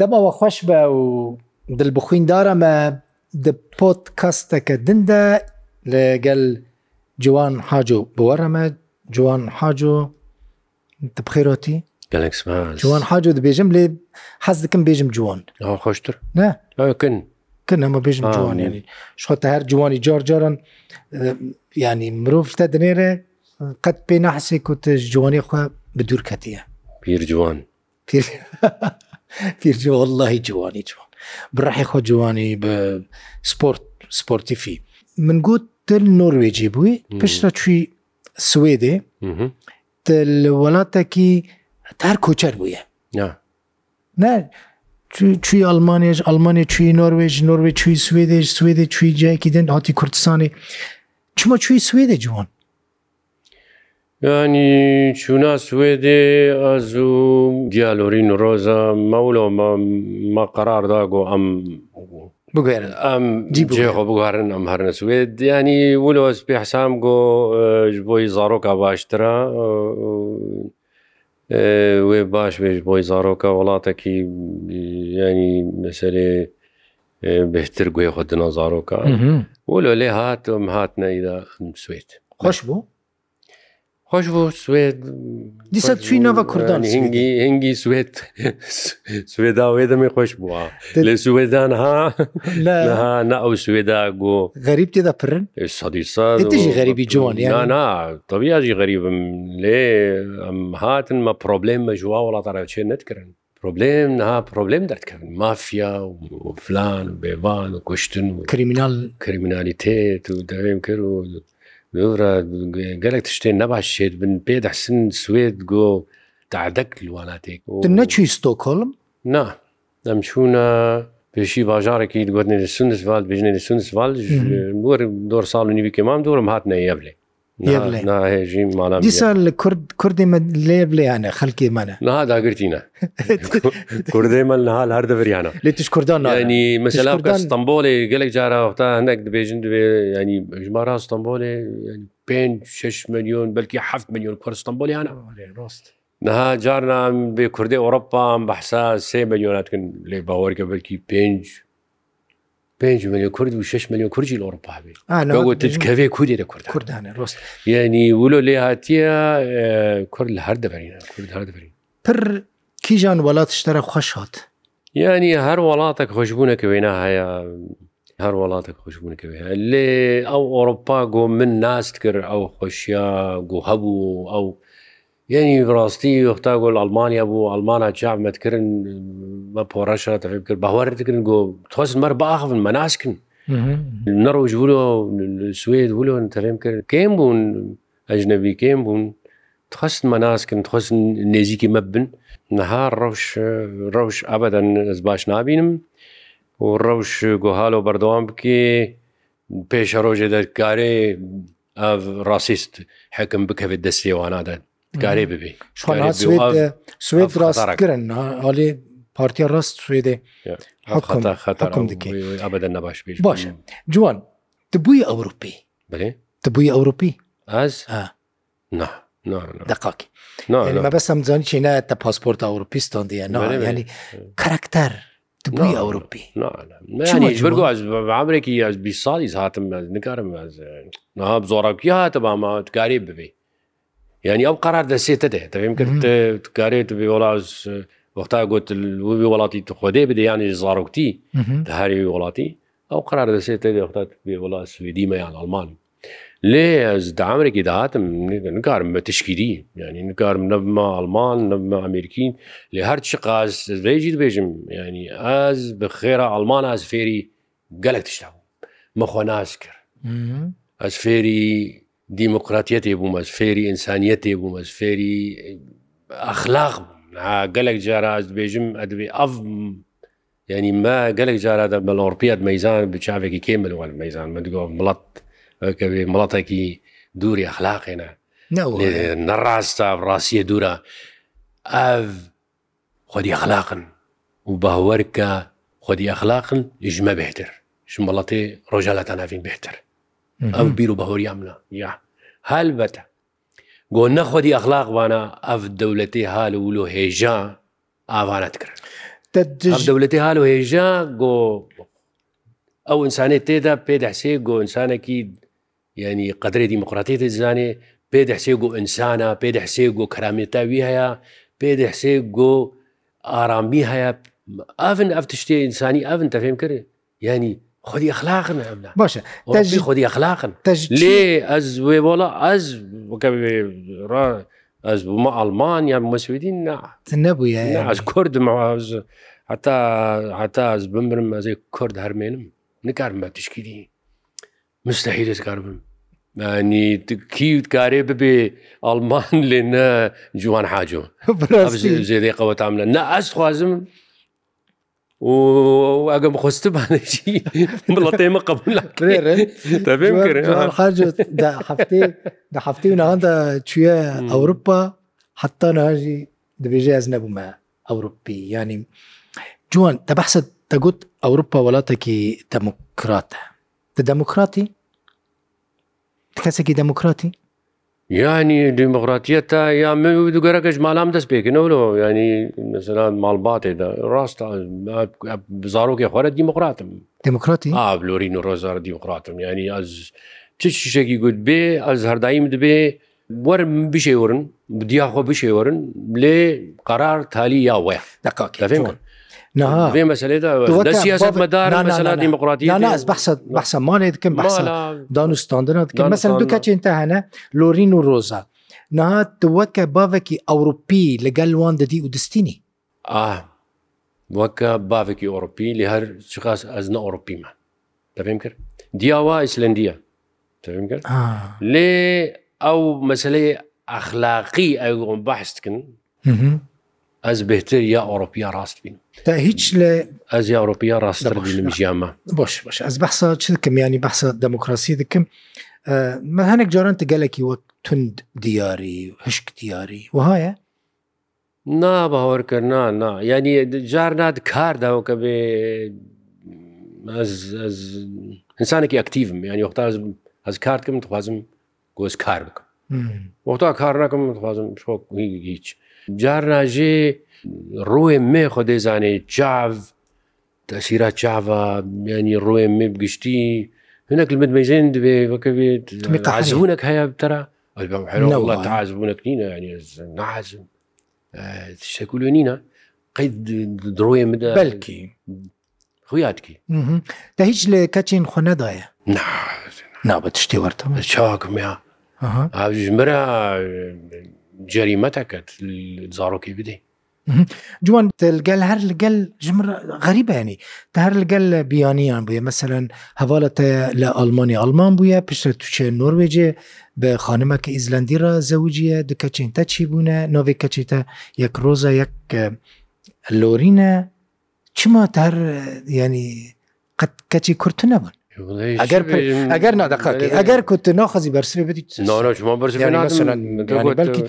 دەمەوە خۆش بە و دل بخویندارەمە د پۆت کەستەکە دندە لەگەل جوان حاج و بوەرەمە جوان حاج و بخێرۆتی جوان حاج و دەبێژم لێ حەز دەکەم بێژم جوان خۆشتر نەکن کن ئەمە بێژم جوانیانی شخۆتە هەر جوانی جۆرجارن ینی مرۆڤ تە دنێرە قەت پێ نەحسێ کوت جوانی خو بە دوورکەتیە پیر جوان پیر جوڵی جوانی جوان بڕحی خۆ جوانی بە سپۆرت سپۆرتیفی من گوت تل نۆروێجی بووی پشتە چوی سوێدێ وڵاتێکی تار کۆچەر بووە نه چوی ئەلمانێژ ئەلمانیا چوی نۆروێژ نۆروێ چوی سوێدێژ سوێدە چوی جایکی دن هاتی کوردستانی چمە چوی سوێدە جوان ینی چوونا سوێدێ ئەزوو دیالۆرین ڕۆزە مەولۆ مە قەراردا گۆ ئەم بگوێن ئەم دیبجێخۆ بگوارن ئەم هەرنە سوێت دیانی ولۆز پێ حسام گۆ بۆی زارۆکە باشترە وێ باش وێژ بۆی زارۆکە وڵاتێکی ینی مەسەرێ بهتر گوێ خۆتنا زارۆکە بۆ لە لێ هاتم هاتنەیدا سوێت خۆش بوو خۆش بۆ سوێت دیسە چوینەوە کوردان هنگی هنگی سوێت سوێدا وێدەمی خۆش بووە لە سوێدان ها نە ئەو سوێدا گۆ غەریب تێدا پرن سەدیساژی غەریبی جوانیانا تەبیاژی غەریبم لێ ئەم هاتنمە پرۆبلێم بە جووا وڵاتە ڕێچێ نەتکردن پرۆبلم نها پرۆبلم دەردکردن مافیا و فلان و بێوان و کوشتن و کریمینال کریمینالیتێت و دەوێم کرد و دوورە گەلێک شتێن نەباشێت بن پێ دەحسن سوێت گۆ تعدەک لواناتێک نەچوی ستۆکۆڵم نا ئەم چوونە پێشی باژارێکی گوەرنێ سونسوال بژنێ سونسوال بۆ دۆ ساڵ و نیوی کێمام دۆرم هاتنە یەبلێ ناهێژیم ماڵ دیسان لە کورد کوردی لێ بلیانە خەلکی منە نها داگرتینە کوردی من نها هەر دەبریانە لێ تش کوردان نانی مثللا ئەستمبۆلێ گەلێک جارەوەتا هەنێک دەبێژن دوێ ینی ژمارا ئەستمبۆلێ پێ 6 میلیۆن بلکی 7 میلیۆن کوردستانبۆلیانە ڕاست. نها جارنا بێ کوردی ئەوروپام بەحسا سێ ملیۆناتکن لێ باوەرگە بەلکی پێنج 5 میلیۆ کورد و 6 میلیۆ کورجی لە ئەوروپا بێتکەوێ کوردی لە کورد کوردانە ڕست یعنی ولۆ لێ هاتیە کورد لە هەر دەبەرینە کورد هەر دەبرین پر کیژان وڵات شتەرە خوۆش هات یعنی هەر وڵاتێک خۆشببوونەکەوێنا هەیە هەر وڵاتێک خۆشببوونەکەوێ لێ ئەو ئۆروپا گۆ من ناست کرد ئەو خۆشیە گو هەبوو ئەو یعنی ڕاستی وەختا گۆل ئەلمانیا بوو ئەلمانە چاعمەتکردن بە پۆڕەشە تەفیب کرد بەهوارتکردن گۆ تۆزن مەەر باخن مەناسکن نەڕۆژ بوو سوێت بوون تەفێم کرد کێم بوون ئەژنەبی کێم بوون تخست مەناسکن تخستن نێزییکی مە بن نەها ڕەوش ڕەوش ئابەدەن ئەس باش نبینم و ڕەوش گۆهاڵۆ بەردەوام بکێ پێشە ڕۆژێ دەرکارێ ئەو ڕاستیست حەکم بکەوێت دەستێوانادەن دکارێ ببێ سوێت ڕاستگرن هەڵێ پارتیا ڕاست سوێدێ خەتەبدا نەباش باش جوان تبووی ئەوروپی بێ تبووی ئەوروپی ئاز نه دقاکی مەبەسم زانی چی نایەتە پاسپۆرت ئەوروپیستان دیە نانی کارکتەر تبووی ئەوروپی عامرێکی ئەس بی ساڵی هاتم نکارم نها زۆڕکی هاتە بامە کاری ببێ یعنی ئەو قرار دەسێتە دێ دەبێم کرد کارێت بێ وڵاز وەختا گوت وبی وڵاتی خۆدێ بدە یانی زارۆکتی هەری وڵاتی ئەو قرار دەسێتە دێختات بێ وڵات سوێدیمەیان ئەلمان لێ ئەز دامرێکی داهاتم نکارم بە تشکیری ینی نکارم نەما ئەلمان نەما ئەمریکین لێ هەر چ قاز ڕێژی دبێژم ینی ئەز بە خێرا ئەلمان ئاز فێری گەلک تشتا مەخۆ ناز کرد ئەس فێری دیموکراتەتێ بوومە فێری ئینسانیەتێ بوومە فێری ئەخلاق گەلێک جاراز بێژم ئەدبێ ئەف ینی مە گەلێک جارادا بەڵۆڕپیات مەیزان بچاوێکی کێ منوەل مەیزان منگۆ مڵەت کەوێ مڵەتێکی دووری ئەخلاقێنە نەڕاستە ڕاستیە دوورە ئەف خۆدی ئەخلاقن و باوەرکە خۆدی ئەخلاقن ژمە بهتر شمەڵەتی ڕۆژالەتە ناوین بهتر ئەو بیر و بەهۆریان منە یا هەلبەتە گۆ نەخۆدی ئەخلاق وانە ئەف دەولەتی هاال و ولو هێژا ئاوانەت کرد دەولەتی هاال و هێژا گۆ ئەو ئینسانێت تێدا پێدەحسێ گۆ ئینسانێکی یعنی قدرێ دیموکراتی دەزانێ پێدەحسێ گۆ ئینسانە پێدەحسێ گۆ کرامێتاوی هەیە پێدەحسێ گۆ ئارامی هەیە ئەن ئەف تشتێ ئینسانی ئەن تەفێم کرد ینی خودی اخلاقن ئەملا باشە تەژی خودی اخلاقن لێ ئەس وێ بۆڵە ئەس ئەس بوومە ئەلمانیا مەسوودی نەبووە ئەس کوردمەواز هەتا هەتا ئەس بمرم ئەزێ کورد هەرمێنم نکارم بە تشکیدی مستەحیلت کار بم نی کیوت کارێ ببێ ئەلمان لێ نە جوان حاجۆ زێدەی قەوە تام لە نە ئەس خوازم ئەگەم خۆستمانێکی بڵەتێمە قبولڵێ هەفتی ناواندا چێ ئەوروپا حتا ناژی دەبێژێ ئەز نەبوومە ئەوروپی ینی جوان تەبحسە دەگوت ئەوروپا وڵاتێکی دەموکراتە دە دەموکراتی کەسێکی دەموکراتی ینی دیموکراتیەتە یا من دوگەرەکەش مالام دەست پێکردنەوە ینی مثلا ماڵباتێدا ڕاستە بزارۆکی خۆرە دیموکراتم دموکراتی ئابلۆرین و ڕۆزار دیموکراتم ینی ئەز چ شتێکی گوت بێ ئەز هەردایم دبێ وەرم بشێورن دیاخۆ بشێورن لێ قرار تالی یا وە دقاکەفێ من. في مسألة سياسة مدار مسألة ديمقراطية لا لا بحث بحث مالي كم بحث دانو ستاندرد كم مثلا دو كاتش انت هنا لورين وروزا نها توكا بافكي أوروبي لقال وان دي ودستيني آه وەکە باوێکی ئۆروپی لە هەر شخص ئەزنە ئۆروپیمە دەبێم کرد دیاوا ئیسلندیە کرد لێ ئەو مەسلەی ئەخلاقی ئەو بەحستکن ئەس بهتر یا ئەوروپیا ڕاست بین تا هیچ لە ئەس یا ئەوروپیا ڕاستتر بینم ژیامە بۆش باش ئەس بەسا چ دکەم ینی بەسە دموکراسی دکم مە هەنێک جاران تگەلێکی وەک تند دیاری هشک دیاری وهایە نا باوەڕکرد نا نا ینی جار نات کار داوەکە بێ ئینسانێکی ئەکتیوم ینی وەختا ئەس کارتکەم دخوازم گۆز کار بکەم وەختا کار نەکەم دخوازم شۆک هیچ جار ناژێ ڕوێ مێ خۆ دەیزانێ چاو تەسیرا چاوە میانی ڕوێ مێ بگشتی هەنەک لمت مەزێن دبێ بکەوێت قازبوونک هەیە بتەرا ئەلبەڵە تازبوونک نینە ینی نازم شەکولو نینە قەید درۆێ مدە بەلکی خویاتکی دا هیچ لە کەچین خۆ نەدایە نابەت شتی وەرتە چاکم یا ئاژمرە جەریمەتەکەت زارۆکی بدەی جوان گەل هەر لەگەل ژمر غەریبانی تا هەر لەگەل لە بیانیان بووە مەمثلەن هەواڵەتە لە ئەلمانی ئەلمان بووە پشتە توچێ نۆروێجێ بە خانمەکە ئیزلندیرا زەوجە دکەچین تا چی بوونە نۆێ کەچێتە یەک ڕۆزە یەک لۆرینە چما هەر ینی قەت کەچی کورت نەبن ئەگەر ئەگەر نادەقاتی ئەگەر کوت ناخەزی بەرسێ بەلکی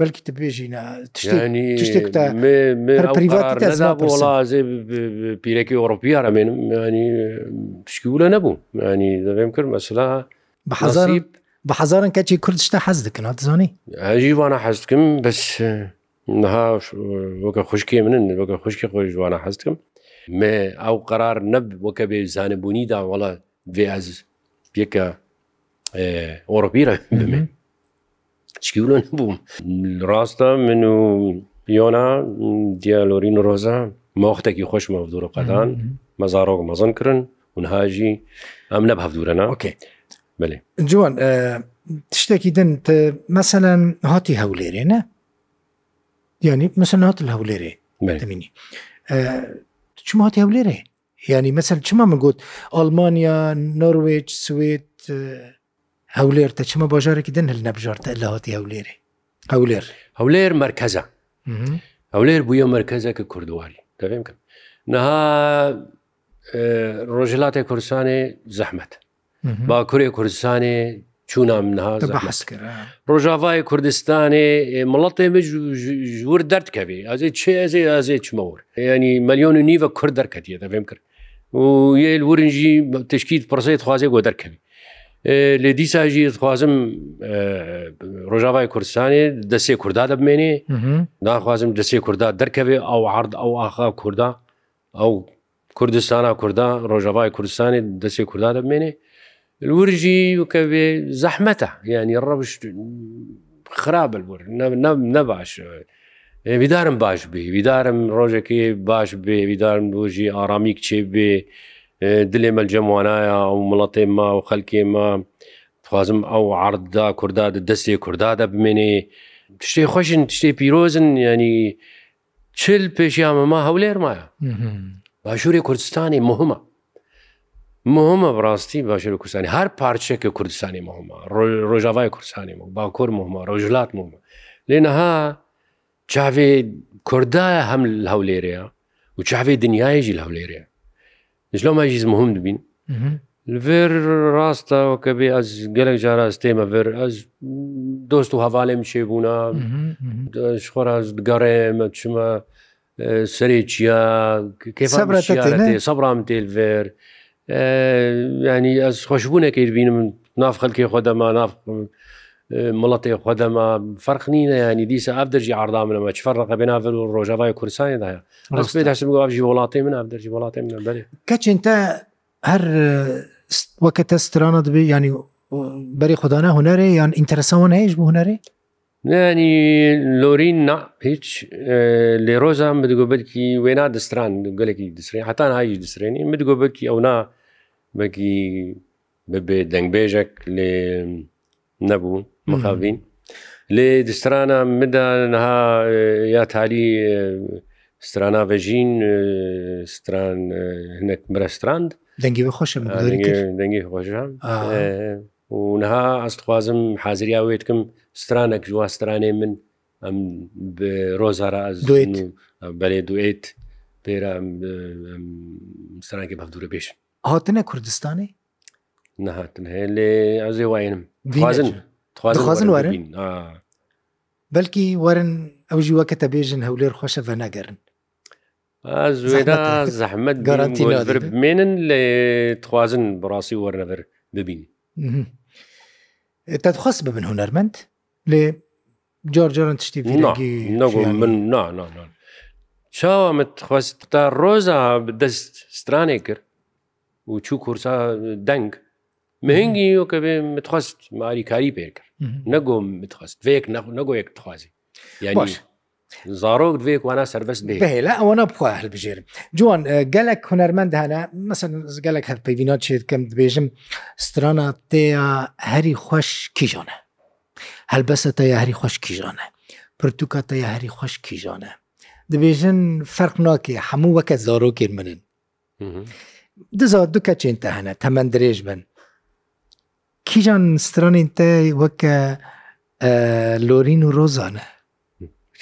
بەلکی تە بێژینە تشتێکڵازێ پیرەکی ئۆڕپیار ئەمێنم ینی پشکیولە نەبوو ینی دەبێم کرد مەسلا بە حەزاری بە حەزارن کەچی کوردشتا حەز دەکەن دزانی ئەژیوانە حەزکم بەس نها وەکە خوشکی منن وەکە خوشکی خۆی جوانە حەزکم mais ئەو قرار نەب وەکە بێ زانەبوونیدا وڵە vێز پێکە ئۆڕپیرە بمێ چکیلۆ بووم ڕاستە من و پیۆنا دیالۆرین و ڕۆزە ماوەختێکی خۆشمە دوورە قەدان مەزارۆک مەزن کردن ونهاژی ئەم نەب هەفتورەنا ئۆکێ بێ جوان تشتێکی دن مەسەەن هاتی هەولێرێنە ینی مەسەن هات هەولێرێ بینی چما هاتی هەولێرێ ینی مەسەر چما من گوت ئەلمانیا نۆروێج سوێت هەولێرتە چمە باژارێکی دن هەل نەبژارتە لە هاتی هەولێرێ هەولێر هەولێر مرکزە هەولێر بووە مرکزە کە کوردواری دەێم کەم نەها ڕۆژلاتی کوردستانی زەحمەت باکووری کوردستانی چوونا منها ڕۆژاوای کوردستانێ مڵەتێ ژور دەردکەبێ ئازێ چێ ئەزێ ئازێ چمەور ینی مەلیۆن و نیوە کورد دەرکەتیە دەبێم کرد و یل ورنجی تشکیت پرسێت خوازێ گۆ دەرکەوی لێ دیساژی خوازم ڕۆژاوای کوردستانی دەسێ کووردا دەبمێنێ ناخوازم دەسێ کووردا دەرکەوێ ئەو عرد ئەو ئاخا کووردا ئەو کوردستانە کووردا ڕۆژاوای کوردستانی دەسێ کووردا دەبمێنێ الورجي وكبي زحمته يعني الربش خراب البر نباش بیدارم باش بێ بیدارم ڕۆژێکی باش بێ بیدارم دۆژی ئارامی کچێ بێ دلێ مەلجەموانایە ئەو مڵەتێ ما و خەلکێ ما خوازم ئەو عردا کووردا دەستێ کوورددا بمێنێ تشتێ خۆشن تشتێ پیرۆزن ینی چل پێشیامە ما هەولێرمایە باشووری کوردستانی مهمە مهمە بڕاستی باشێر و کوردستانی هەر پارچێکە کوردستانی مهمە ڕۆژاوای کوردستانی و باکۆر مهمە ڕۆژلات مهمە لێنەها چاوێ کوردایە هەم هەولێرەیە و چاوێ دنیایژی لە هەولێرەیە لەو ماژیز مهم دبین لەێر ڕاستەوە کە بێ ئەس گەلێک جاراز تێمە بەر ئەس دۆست و هەواالێم شێبوونا خۆراز گەڕێمە چمە سەرێکیا سەبرام تێلڤێر ینی ئەس خۆشببوونێکی بینم ناف خەلکی خۆدەما ناف مڵەتی خۆدەما فەرقنینە ینی دیسە ئاف دەرجی ئاردا منەوە چ فەرڕقە بێناڤل و ڕۆژاوای کورسانیداە ڕستی دەسم ئاژی وڵاتی من ئاف دەرجی وڵاتی من بەرێ کەچینتە هەر وەکە تەسترانە دەبێ ینی بەری خوددانە هوەرێ یان ئینتەرسەوە هەیەش بوو هوەرێ ینی لۆرین نا هیچ لێ ڕۆژان بدگۆبەرکی وێنا دەستران گەلێکی دسرێن هەتان هایش دەسرێنی بدگۆبەرکی ئەونا بەکی ببێ دەنگبێژێک لێ نەبوو مخاوین لێ دسترانە مدا نها یا تالی ستراناڤژین ستران هەنێک مرەستراند دەنگی بە خۆشە دەنگی خۆشان و نها ئەستخوازم حازریا وێتکم سترانك جوا ستراني من ئەم ڕۆزارا دوێت بەێ دوێت پێرە سەرانگە بەفتورە پێش هاتنە کوردستانی نەهاتن هەیە لێ ئەزێ واێنم خوازن وارن بەلکی وەرن ئەو ژی وەکە تە بێژن هەولێر خۆشە بە نەگەرن زێدا زەحمت گەرانتی بمێنن لێ خوازن بڕاستی وەرنەبەر ببین تەخواست ببن هوەرمەند لێ جۆرجۆرن تشتی من نا چاوەمەخواست تا ڕۆژە دەست سترانێ کرد و چوو کورسا دەنگ مهنگی و کە بێ متخواست ماریکاری پێ کرد نەگۆم متخواست وێک نەگۆیەک تخوازی یانیش زارۆک دوێک وانا سربەست بێ هێلا ئەوەنە بخوا هەلبژێرم جوان گەلک هوەرمەند هەنا مەسن گەلک هەر پەیوینا چێتکەم دبێژم سترانە تەیە هەری خۆش کیژۆنە هەلبەسە تەیاری خوۆش کیژانە پرتوکە تەیاری خوۆش کیژانە دەبێژن فەرق ناکێ هەموو وەکە زۆرۆکر منن دزار دوکە چێنتە هەنە تەمەند درێژ بن کیژان سترانین تای وەکە لۆرین و ڕۆزانە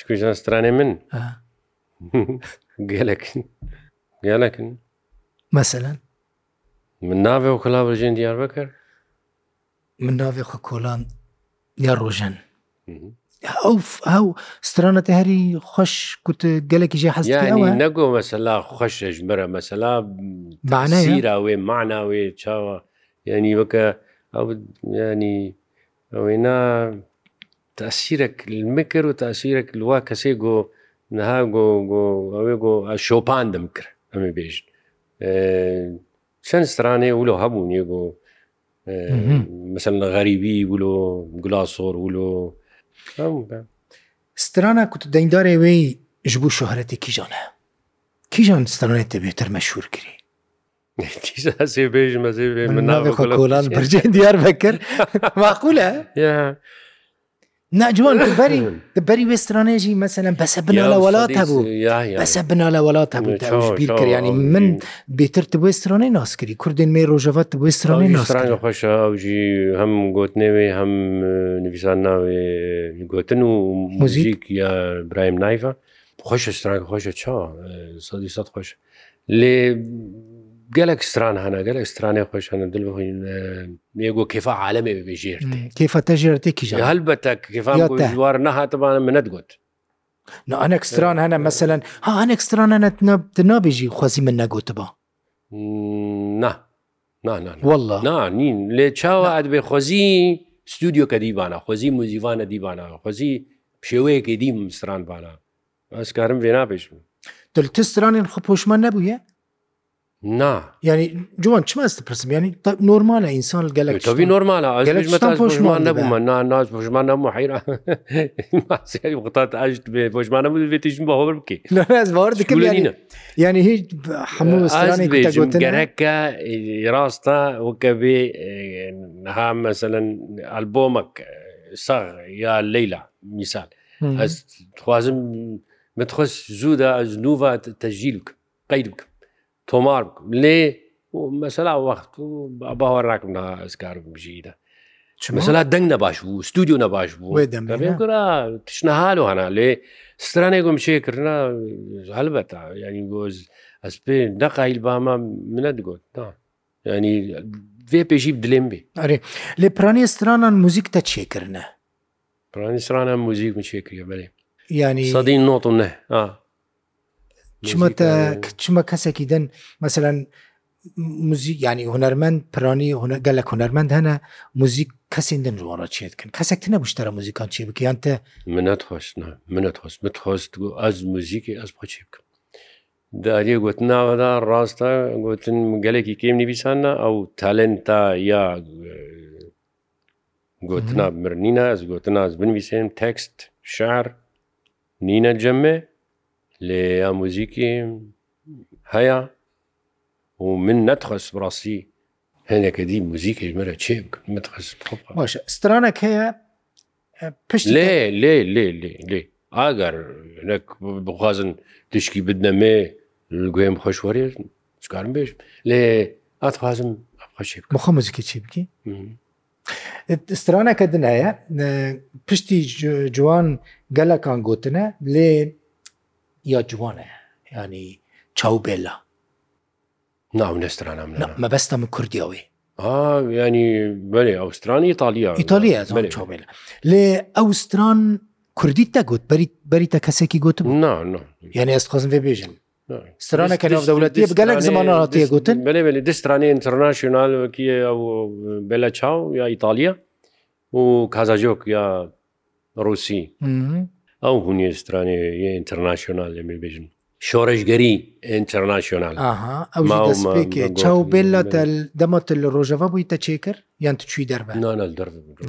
کوژان سترانێ من گەلەکن گەلەکن مەسەەن من ناوێ و کلاڵژێن دیار بەکرد من ناوێ خە کۆلاند یا ڕۆژەن ئەو ئەو سترانەتە هەری خۆش کووت گەلێکی ژێ حەز نەگۆ مەسەلا خۆشش بەرە مەسەلا بانەیراوێ ماناوێ چاوە ینی وەکە ئەو ینی ئەوێنا تاسیرەك مکرد و تاسیرەك لوا کەسێ گۆ نەها گۆ گۆ ئەوێ گۆ شۆپاندم کرد ئەمە بێژن چەند سترانێ ولو هەبوو نیێ گۆ مثل غەریبی ولۆ گلاسۆر ولۆ سترانە کووت دەنگدارێ وی ji بû şohretê kîjanê kîjan stanê te bêtir meşhur kirî bêjim min navê kolan bircê diyar vekir maqul e ناجوان بەری بەری وێسترانێژی مەسەن بەسە بنالە وڵات هەبوو بەسە بنالە وڵات هەبوو بیر کردیانی من بێتر وێسترانەی ناسکری کوردین مێ ڕۆژەوەت وێسترانەی ناسران خۆشە ئەوژی هەم گوتنێوێ هەم نویسان ناوێ گوتن و موزیک یا برایم نایفە خۆشە ستران خۆشە چا سەدی سەد خۆش لێ gelek stran hene gelek stranê xweşne dil bixwin nê got kêfa alemê bê jêrtê kêfa te jêrtê kî helbete kêfa war nehatibane min net got enek stran hene meselen ha enek stran hene te nabêjî xwezî min negotiba ne والله نانین لێ چاوە ئەدبێ خۆزی ستودیۆکە دیبانە خۆزی موزیوانە دیبانە خۆزی شێوەیەکی دی مسرانبانە ئەسکارم وێ نابێژم دلتە سترانین خۆ پۆشمان نەبووە؟ نا ینی جوان چمەست پرسم ینی نۆمالە ئینسان گەلک تۆوی نۆمالەمان نەبوومە نا ناز بۆژمان نەبوو حیرا قوتات ئاژ بۆژمانە بێتیژم بە هۆبر بکەین ینی هیچ هەمووگەرەکە ڕاستە وکە بێ نها مەسەن ئەلبۆمەک ساغ یا لەیلا میسال ئەس خوازم متخۆش زوودا ئەز نووە تەژیل قید بکە تۆمار بکەم لێ مەسەلا وەخت باوە ڕاکم ناسکارم بژیدە مەسەلا دەنگ نەباش بوو ستودیو نەباش بوو تشنەهال و هەنا لێ سترانێکم شێکردە هەلبەتا ینی گۆز ئەس پێ نەقایل بامە منە دگوت ینی vê pêjî dilêm bê Erê lê piranê stranan muzîk te çêkirine Piranî strana muzîk min çêkiriye belê yanî sedîn not ne چمە کەسێکی دەن مثلەن موزیک ینی هوەرمەند پرانی گەل لە هوەرمەند هەنا موزیک کەسین دن ڕۆڕە چێتکن کەسێک تنە بشتەرە موزیکان چێ بکەیان تە منەت خۆش نه منەت خۆست بت خۆست بۆ ئەز موزیکی ئەس بۆ چێ بکەم داریە گوت ناوەدا ڕاستە گوتن گەلێکی کێم نویسانە ئەو تالنتا یا گوتنا مرنینە ئەس گوتنا ئەس بنویسێن تەکست شار نینە جەمێ لێ ئامۆزیکی هەیە و من نەتخەست بڕاستی هەندێکە دی موزیکیش مرە چێ بکەمەتخەست باشە سترانێک هەیە پشت لێ لێ لێ لێ لێ ئاگەر بخوازن تشکی بدنەمێ گوێم خۆشوەێ چکارم بێش لێ ئاتخوازم بخۆ موزیکی چی بکی؟ سترانەکە دنایە پشتی جوان گەلەکان گوتنە لێ یا جوانە ینی چاو بێلا ناو نێسترانە مەبەستە من کوردیەوەی ینی بەێ ئەوسترانی ئیتالیا ئیتالیا لێ ئەوستران کوردیت دەگوت بەریتە کەسێکی گوتم یعنی ئەست خۆزم بێ بێژن سرانەکە دەوڵەتی گەلک زماناتیە گوتن بێ بێ دەسترانی ئینتەرناشنالکی ئەو بێلە چاو یا ئیتالیا و کازاژۆک یا رووسی ئەو هوونیە سترانێ یە ئینتەرناشۆنال لەمێ بێژن شۆڕشگەری ئینتەرناشۆنال چاو بێت لە دەمەت لە ڕۆژەوە بوویتە چێکرد یان توی دەربە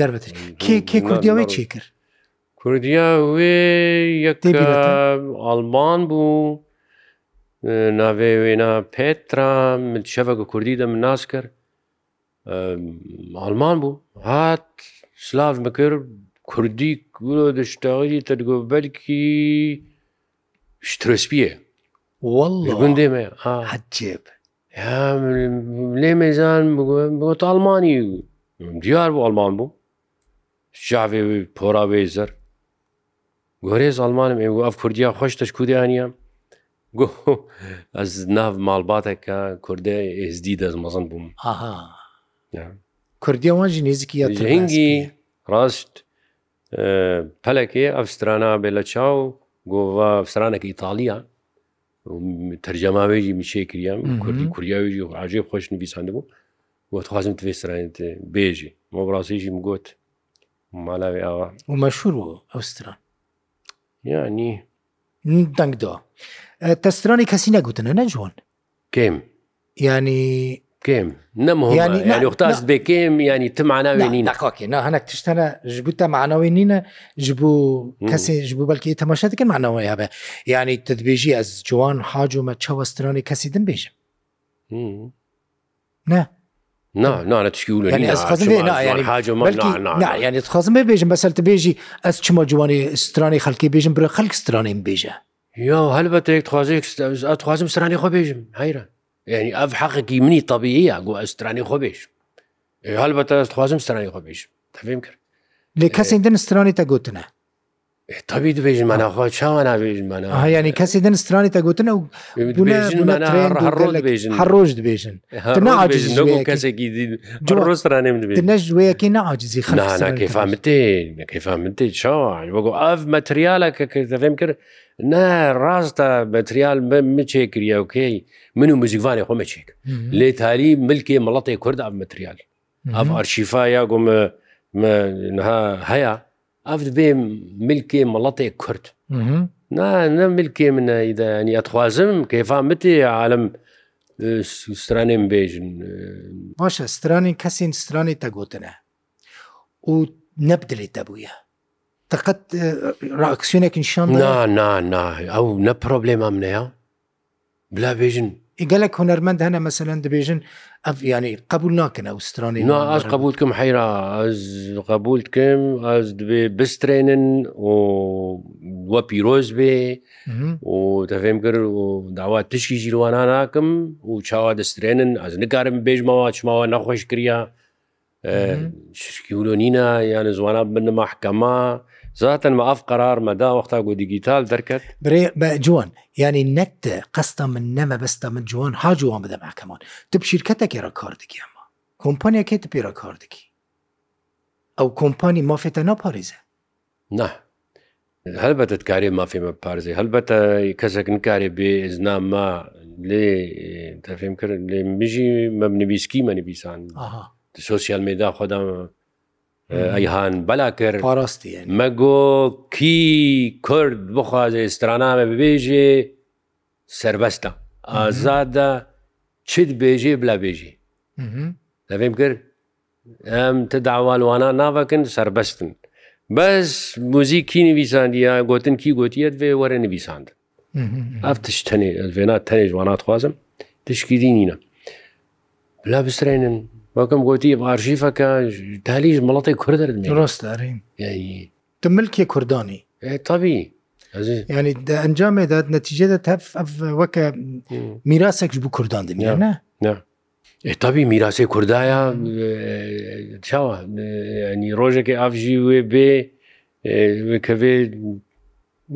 دەربێت کێ کوردیەوەی چێکرد کوردیا وێ یەک ئالمان بوو ناوێ وێنا پێترا شەفەکە کوردی دەم ناس کرد ئالمان بوو هات سلاف بکرد کوردی گورۆ دشتاغری تەرگۆبەرکی شترسپیە گوندێمێ حجێب لێ مێزان بۆ ئەلمانی دیار بۆ ئەلمان بوو شاوێ پۆرا وێزەر گۆرێز ئەلمانم ئێوە ئەف کوردیا خۆش تەش کودیانە ئەس ناو ماڵباتێکە کوردە ئێزدی دەست مەزن بووم کوردیاوان ژ نێزیکی هینگی ڕاست پەلەکێ ئەفسترانە بێ لە چاو گۆڤە ئەفسرانێکی ئیتاالیا تەرجەماوێژی میچێ کریان کوردی کوریاویژی و عاجێ خۆش نویسانده بوو وتخوازم توێسرانێت بێژی مۆڕاستیژی مگوت مالاوێ ئاوا و مەشور بوو ئەوستران یانی دەنگدا تەسترانی کەسی نەگوتنە نەجوان کێم ینی کێم نەمەختاست بکێم ینی تماناوێنی ناکاکێ هەنک تشتەنە ژبوو تەمانەوەی نینە ژبوو کەسێ ژبوو بەلکی تەماشەکە مانەوەی هەبێ ینی تدبێژی ئەس جوان حاجومە چەوەسترانی کەسی دم بێژم نه ینی خزم بێژم بەسەر بێژی ئەس چمە جوانی سترانی خەلکی بێژم برە خەک سترانیم بێژە یا هەلبەتێک خوازێک خوازم سرانی خۆ بێژم هەیرە ینی ئەف حەقێکی منی طببیە گو ئەسترانی خۆبێش هەڵبەتە دەستخوازم سترانی خۆبێش تەفیم کرد لێ کەسێک دەن سترانی تەگوتنە تابی دبێژمانەخوا چاوان نابێژمانە ینی کەسی دەن استرانی تەگوتن و هەڕۆژ دبێژن کەسێکی ڕۆسترانێم نەژوەیەکی ناعجززی خەفامتێفامتێ چاوان وەگو ئەف مەتریالە کە دەفێم کرد نە ڕاستە مەتریال بە مچێ کریاوکەی من و مزیوانێ خۆمەچێک لێ تاری ملکێ مەڵەتی کورد ئە مەتریال ئەف ئەرشیفا یا گۆمە هەیە ئەف بێ ملکێ مڵەتێک کورد نە ملکێ منە ئیدانی ئەتخوازم کەفان بتێ عالم stranên bêjin Baş e stranên kesên stranê te gotine û neb dilê te bûye Teqet reaksiyonekîn şan na na na ew ne problema min ne ya Bila bêjin گەلک هوەرمەند هەنە مەسەەن دەبێژن ئەف ینی قبول ناکەن ئەوسترانی ئاز قبولکم حیرا قبولکم ئاز دبێ بسترێنن وە پیرۆز بێ و دەفێم کرد و داوا تشکی ژیروانە ناکەم و چاوا دەسترێنن ئەز نکارم بێژمەوە چماوە نەخۆش کریە شکی ولۆنینە یانە زوانە بنەمە حکەما زاتەن مەعاف قرار مەدا وەختا گو دیگیتال دەکەت برێ جوان ینی نەت قەستە من نەمە بەستە من جوان هاجووان بدەماکەمان تب شیرکەتێکێرە کاردگیمە کۆمپانیەکەی تپێرە کاردگی ئەو کۆمپانی مافێتە ناپارێزە نه هەلبەتت کارێ مافێمە پارزی هەلبەتە کەسەکن کارێ بێ ئزنامما لێ تەفێم کرد لێ مژی مەبنویسکی مەنیبیسان سوسیال مێدا خۆدام ئەیهان بەلا کرد پاڕاستی مەگۆ کی کورد بخوازە ئێسترانامە ببێژێ سربەستە ئازادە چیت بێژێ بلا بێژێ دەبێم کرد ئەم تە داوالوانە ناوەکن سربەستن بەس موزی کی نویساندیە گوتن کی گوتیت بێ وەرە نویساند ئەف تش تەنێ ئەلێنا تەنێژوانات خوازم تشکی دینینە بلا بسرێنن وەکەم گوتی ئارشیفەکە تالیش مڵەتی کوردرد ڕاستدارین تو ملکی کوردانی تابی ینی ئەنجامێداد نەتیجێدە تەف وەکە میراسێکش بوو کوردان دنیا نه تابی میراسی کوردایە چاوە ینی ڕۆژێکی ئافژی وێ بێ کەوێ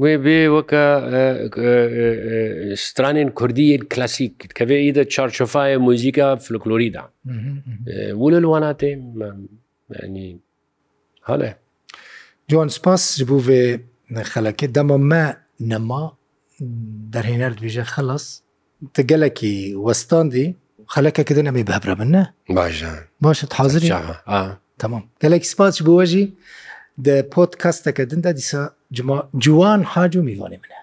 وێ بێ وەکە سترانێن کوردی کلاسیک کەێ ئیدە چارچۆفاە مۆزیکە فلکلۆریدا و لە لەواناتێ ینی هەڵێ جوان سپاس بوو بێ خەلەکە دەمە مە نەما دەرهێنەر دوێژە خەڵس تە گەلەکی وەستاندی خەلەکەکە دەنەمی بەبرە منە باشە باشت حاضر تەمام گەلێکی سپاس بووەژی دە پۆت کەستەکە دندا دیسە جوان حاج و میوانی منە